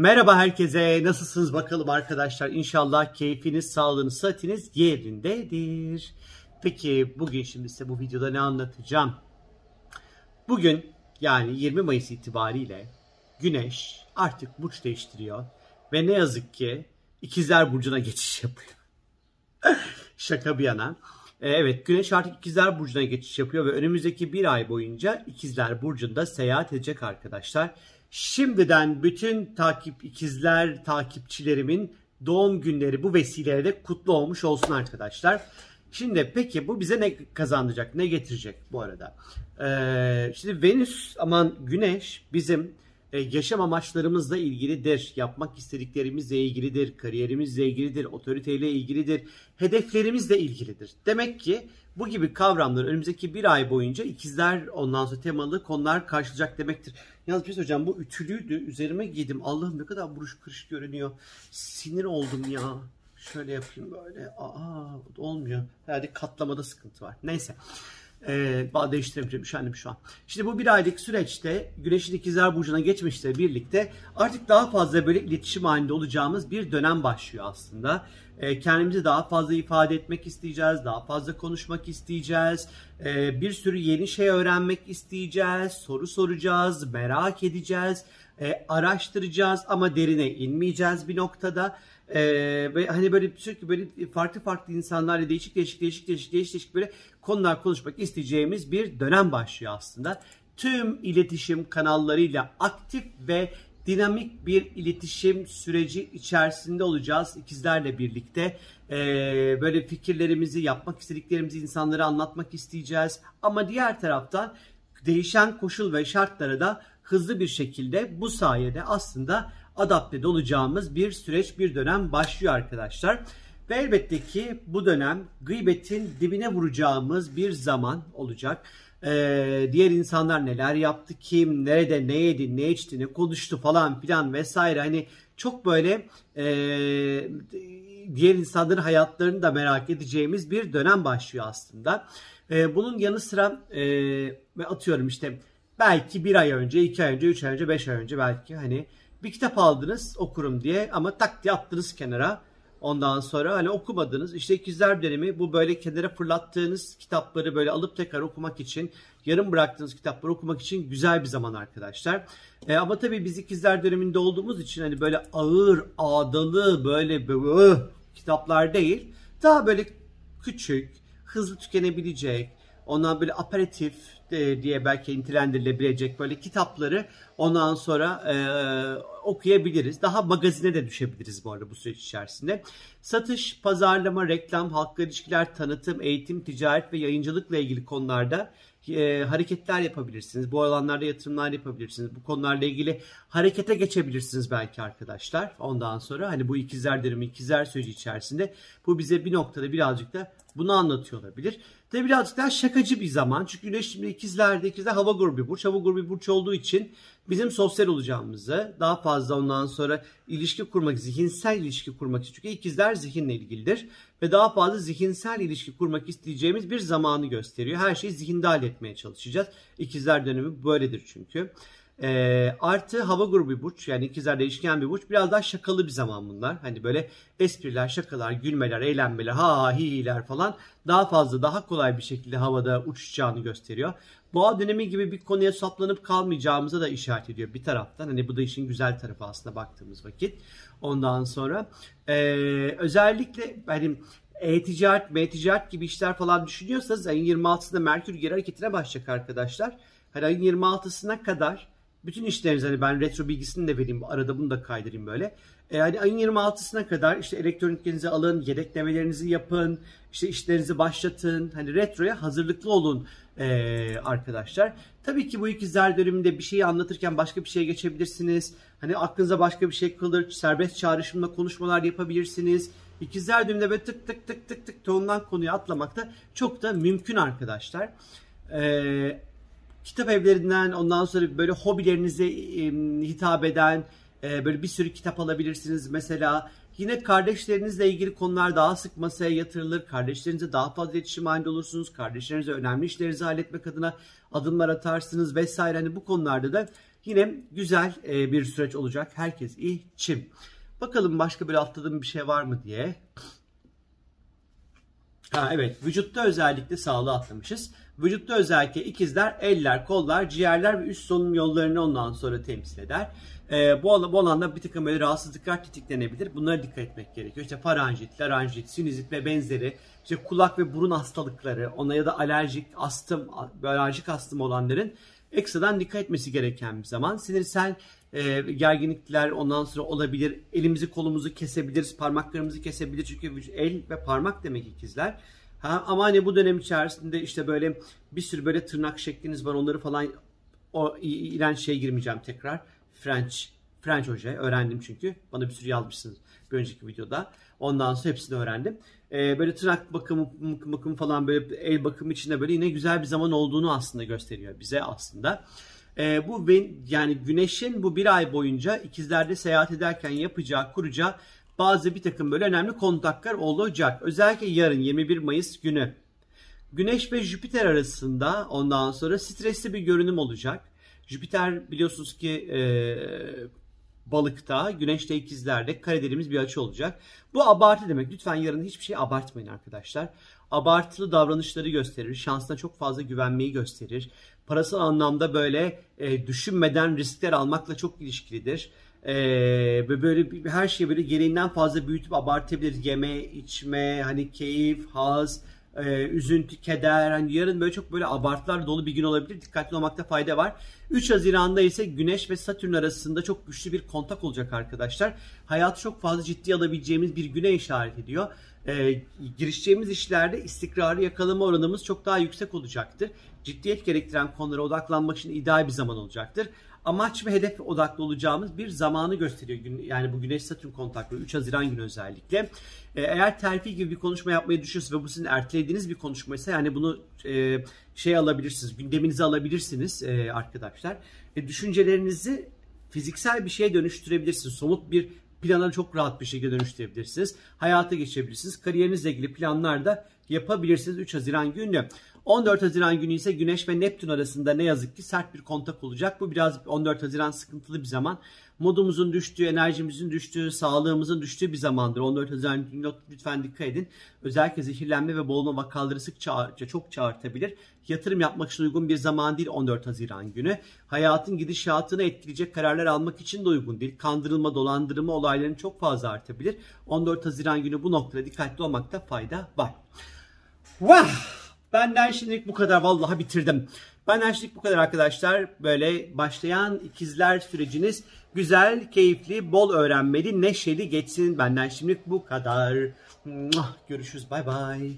Merhaba herkese. Nasılsınız bakalım arkadaşlar? İnşallah keyfiniz, sağlığınız, sıhhatiniz yerindedir. Peki bugün şimdi size bu videoda ne anlatacağım? Bugün yani 20 Mayıs itibariyle Güneş artık burç değiştiriyor ve ne yazık ki İkizler Burcu'na geçiş yapıyor. Şaka bir yana. Ee, evet Güneş artık İkizler Burcu'na geçiş yapıyor ve önümüzdeki bir ay boyunca İkizler Burcu'nda seyahat edecek arkadaşlar. Şimdiden bütün takip ikizler takipçilerimin doğum günleri bu vesileyle kutlu olmuş olsun arkadaşlar. Şimdi peki bu bize ne kazandıracak, ne getirecek bu arada? Ee, şimdi Venüs aman Güneş bizim e, yaşam amaçlarımızla ilgilidir, yapmak istediklerimizle ilgilidir, kariyerimizle ilgilidir, otoriteyle ilgilidir, hedeflerimizle ilgilidir. Demek ki bu gibi kavramları önümüzdeki bir ay boyunca ikizler ondan sonra temalı konular karşılayacak demektir. Yalnız bir şey hocam bu ütülüydü. Üzerime giydim. Allah'ım ne kadar buruş kırış görünüyor. Sinir oldum ya. Şöyle yapayım böyle. Aa olmuyor. Herhalde katlamada sıkıntı var. Neyse. Ee, değiştiremeyeceğim üşendim şu an. Şimdi bu bir aylık süreçte Güneş'in ikizler burcuna geçmişle birlikte artık daha fazla böyle iletişim halinde olacağımız bir dönem başlıyor aslında. Ee, kendimizi daha fazla ifade etmek isteyeceğiz, daha fazla konuşmak isteyeceğiz, ee, bir sürü yeni şey öğrenmek isteyeceğiz, soru soracağız, merak edeceğiz, e, araştıracağız ama derine inmeyeceğiz bir noktada. Ee, ve hani böyle sürekli böyle farklı farklı insanlarla değişik değişik değişik değişik değişik, değişik böyle konular konuşmak isteyeceğimiz bir dönem başlıyor aslında. Tüm iletişim kanallarıyla aktif ve dinamik bir iletişim süreci içerisinde olacağız ikizlerle birlikte. Ee, böyle fikirlerimizi, yapmak istediklerimizi insanlara anlatmak isteyeceğiz. Ama diğer taraftan değişen koşul ve şartlara da hızlı bir şekilde bu sayede aslında adapte olacağımız bir süreç, bir dönem başlıyor arkadaşlar. Ve elbette ki bu dönem gıybetin dibine vuracağımız bir zaman olacak. Ee, diğer insanlar neler yaptı, kim, nerede, ne yedi, ne içti, ne konuştu falan filan vesaire. Hani çok böyle e, diğer insanların hayatlarını da merak edeceğimiz bir dönem başlıyor aslında. E, bunun yanı sıra e, atıyorum işte belki bir ay önce, iki ay önce, üç ay önce, beş ay önce belki hani bir kitap aldınız okurum diye ama tak diye attınız kenara. Ondan sonra hani okumadınız. İşte ikizler dönemi bu böyle kenara fırlattığınız kitapları böyle alıp tekrar okumak için, yarım bıraktığınız kitapları okumak için güzel bir zaman arkadaşlar. E, ama tabii biz ikizler döneminde olduğumuz için hani böyle ağır, ağdalı böyle, böyle kitaplar değil. Daha böyle küçük, hızlı tükenebilecek, ondan böyle aperatif diye belki nitelendirilebilecek böyle kitapları ondan sonra e, okuyabiliriz. Daha magazine de düşebiliriz bu arada bu süreç içerisinde. Satış, pazarlama, reklam, halkla ilişkiler, tanıtım, eğitim, ticaret ve yayıncılıkla ilgili konularda e, hareketler yapabilirsiniz. Bu alanlarda yatırımlar yapabilirsiniz. Bu konularla ilgili harekete geçebilirsiniz belki arkadaşlar. Ondan sonra hani bu ikizler derimi, ikizler süreci içerisinde bu bize bir noktada birazcık da bunu anlatıyor olabilir. Tabi birazcık daha şakacı bir zaman. Çünkü Güneş şimdi ikizlerde, ikizler hava grubu burç. Hava grubu burç olduğu için bizim sosyal olacağımızı, daha fazla ondan sonra ilişki kurmak, zihinsel ilişki kurmak. Çünkü ikizler zihinle ilgilidir. Ve daha fazla zihinsel ilişki kurmak isteyeceğimiz bir zamanı gösteriyor. Her şeyi zihinde halletmeye çalışacağız. İkizler dönemi böyledir çünkü. E, artı hava grubu bir burç yani ikizler değişken bir burç. Biraz daha şakalı bir zaman bunlar. Hani böyle espriler, şakalar, gülmeler, eğlenmeler, ha ha hiler falan daha fazla daha kolay bir şekilde havada uçacağını gösteriyor. Boğa dönemi gibi bir konuya saplanıp kalmayacağımıza da işaret ediyor bir taraftan. Hani bu da işin güzel tarafı aslında baktığımız vakit. Ondan sonra e, özellikle hani e-ticaret, m-ticaret gibi işler falan düşünüyorsanız ayın 26'sında Merkür geri hareketine başlayacak arkadaşlar. Hani ayın 26'sına kadar bütün işleriniz hani ben retro bilgisini de vereyim arada bunu da kaydırayım böyle. E, yani ayın 26'sına kadar işte elektroniklerinizi alın, yedeklemelerinizi yapın, işte işlerinizi başlatın. Hani retroya hazırlıklı olun e, arkadaşlar. Tabii ki bu ikizler döneminde bir şeyi anlatırken başka bir şeye geçebilirsiniz. Hani aklınıza başka bir şey kalır. Serbest çağrışımla konuşmalar yapabilirsiniz. İkizler döneminde böyle tık tık tık tık tık tondan konuya atlamak da çok da mümkün arkadaşlar. Eee kitap evlerinden ondan sonra böyle hobilerinize hitap eden e, böyle bir sürü kitap alabilirsiniz. Mesela yine kardeşlerinizle ilgili konular daha sık masaya yatırılır. Kardeşlerinize daha fazla iletişim halinde olursunuz. Kardeşlerinize önemli işlerinizi halletmek adına adımlar atarsınız vesaire. Hani bu konularda da Yine güzel e, bir süreç olacak herkes için. Bakalım başka bir atladığım bir şey var mı diye. Ha evet vücutta özellikle sağlığı atlamışız. Vücutta özellikle ikizler eller, kollar, ciğerler ve üst solunum yollarını ondan sonra temsil eder. Ee, bu, bu alanda bir takım böyle rahatsızlıklar tetiklenebilir. Bunlara dikkat etmek gerekiyor. İşte faranjit, laranjit, sinüzit ve benzeri. İşte kulak ve burun hastalıkları, ona ya da alerjik, astım, alerjik astım olanların ekstradan dikkat etmesi gereken bir zaman. Sinirsel e, gerginlikler ondan sonra olabilir. Elimizi kolumuzu kesebiliriz, parmaklarımızı kesebilir. Çünkü el ve parmak demek ikizler. Ha, ama hani bu dönem içerisinde işte böyle bir sürü böyle tırnak şekliniz var onları falan o iğrenç şeye girmeyeceğim tekrar. French French hoca öğrendim çünkü. Bana bir sürü yazmışsınız bir önceki videoda. Ondan sonra hepsini öğrendim. Ee, böyle tırnak bakımı, bakımı falan böyle el bakımı içinde böyle yine güzel bir zaman olduğunu aslında gösteriyor bize aslında. Ee, bu yani güneşin bu bir ay boyunca ikizlerde seyahat ederken yapacağı, kuracağı bazı bir takım böyle önemli kontaklar olacak. Özellikle yarın 21 Mayıs günü. Güneş ve Jüpiter arasında ondan sonra stresli bir görünüm olacak. Jüpiter biliyorsunuz ki e, balıkta, güneşte ikizlerde kare dediğimiz bir açı olacak. Bu abartı demek. Lütfen yarın hiçbir şey abartmayın arkadaşlar. Abartılı davranışları gösterir. Şansına çok fazla güvenmeyi gösterir. Parasal anlamda böyle e, düşünmeden riskler almakla çok ilişkilidir. E, böyle her şeyi böyle gereğinden fazla büyütüp abartabilir. Yeme, içme, hani keyif, haz, e, üzüntü, keder. Hani yarın böyle çok böyle abartılar dolu bir gün olabilir. Dikkatli olmakta fayda var. 3 Haziran'da ise Güneş ve Satürn arasında çok güçlü bir kontak olacak arkadaşlar. Hayatı çok fazla ciddi alabileceğimiz bir güne işaret ediyor. E, girişeceğimiz işlerde istikrarı yakalama oranımız çok daha yüksek olacaktır. Ciddiyet gerektiren konulara odaklanmak için ideal bir zaman olacaktır amaç ve hedef odaklı olacağımız bir zamanı gösteriyor. Yani bu Güneş Satürn kontakları 3 Haziran günü özellikle. Ee, eğer terfi gibi bir konuşma yapmayı düşünüyorsanız ve bu sizin ertelediğiniz bir konuşmaysa yani bunu e, şey alabilirsiniz, gündeminize alabilirsiniz e, arkadaşlar. E, düşüncelerinizi fiziksel bir şeye dönüştürebilirsiniz. Somut bir plana çok rahat bir şekilde dönüştürebilirsiniz. Hayata geçebilirsiniz. Kariyerinizle ilgili planlar da yapabilirsiniz 3 Haziran günü. 14 Haziran günü ise Güneş ve Neptün arasında ne yazık ki sert bir kontak olacak. Bu biraz 14 Haziran sıkıntılı bir zaman. Modumuzun düştüğü, enerjimizin düştüğü, sağlığımızın düştüğü bir zamandır. 14 Haziran günü lütfen dikkat edin. Özellikle zehirlenme ve boğulma vakaları sık çağırca, çok çağırtabilir. Yatırım yapmak için uygun bir zaman değil 14 Haziran günü. Hayatın gidişatını etkileyecek kararlar almak için de uygun değil. Kandırılma, dolandırma olaylarının çok fazla artabilir. 14 Haziran günü bu noktada dikkatli olmakta fayda var. Vah! Benden şimdilik bu kadar. Vallahi bitirdim. Benden şimdilik bu kadar arkadaşlar. Böyle başlayan ikizler süreciniz güzel, keyifli, bol öğrenmeli, neşeli geçsin. Benden şimdilik bu kadar. Görüşürüz. Bay bay.